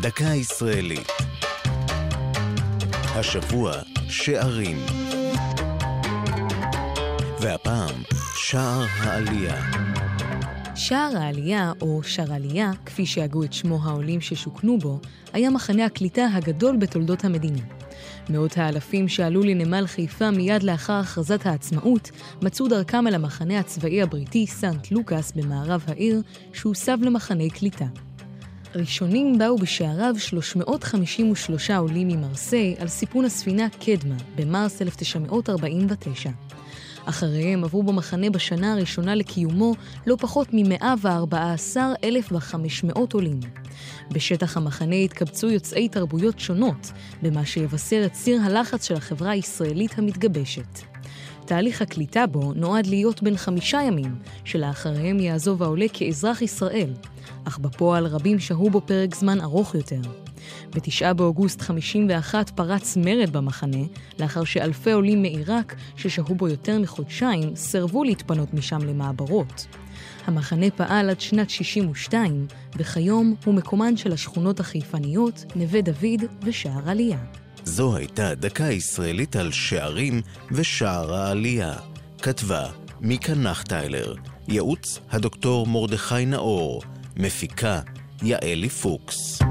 דקה ישראלית. השבוע שערים. והפעם שער העלייה. שער העלייה, או שער כפי שהגו את שמו העולים ששוכנו בו, היה מחנה הקליטה הגדול בתולדות המדינה. מאות האלפים שעלו לנמל חיפה מיד לאחר הכרזת העצמאות, מצאו דרכם אל המחנה הצבאי הבריטי סנט לוקאס במערב העיר, שהוסב למחנה קליטה. ראשונים באו בשעריו 353 עולים ממרסיי על סיפון הספינה קדמה במרס 1949. אחריהם עברו במחנה בשנה הראשונה לקיומו לא פחות מ-114,500 עולים. בשטח המחנה התקבצו יוצאי תרבויות שונות, במה שיבשר את סיר הלחץ של החברה הישראלית המתגבשת. תהליך הקליטה בו נועד להיות בן חמישה ימים, שלאחריהם יעזוב העולה כאזרח ישראל, אך בפועל רבים שהו בו פרק זמן ארוך יותר. ב-9 באוגוסט 51 פרץ מרד במחנה, לאחר שאלפי עולים מעיראק, ששהו בו יותר מחודשיים, סירבו להתפנות משם למעברות. המחנה פעל עד שנת 62, וכיום הוא מקומן של השכונות החיפניות, נווה דוד ושער עלייה. זו הייתה דקה ישראלית על שערים ושער העלייה. כתבה מיקה נחטיילר, ייעוץ הדוקטור מרדכי נאור, מפיקה יעלי פוקס.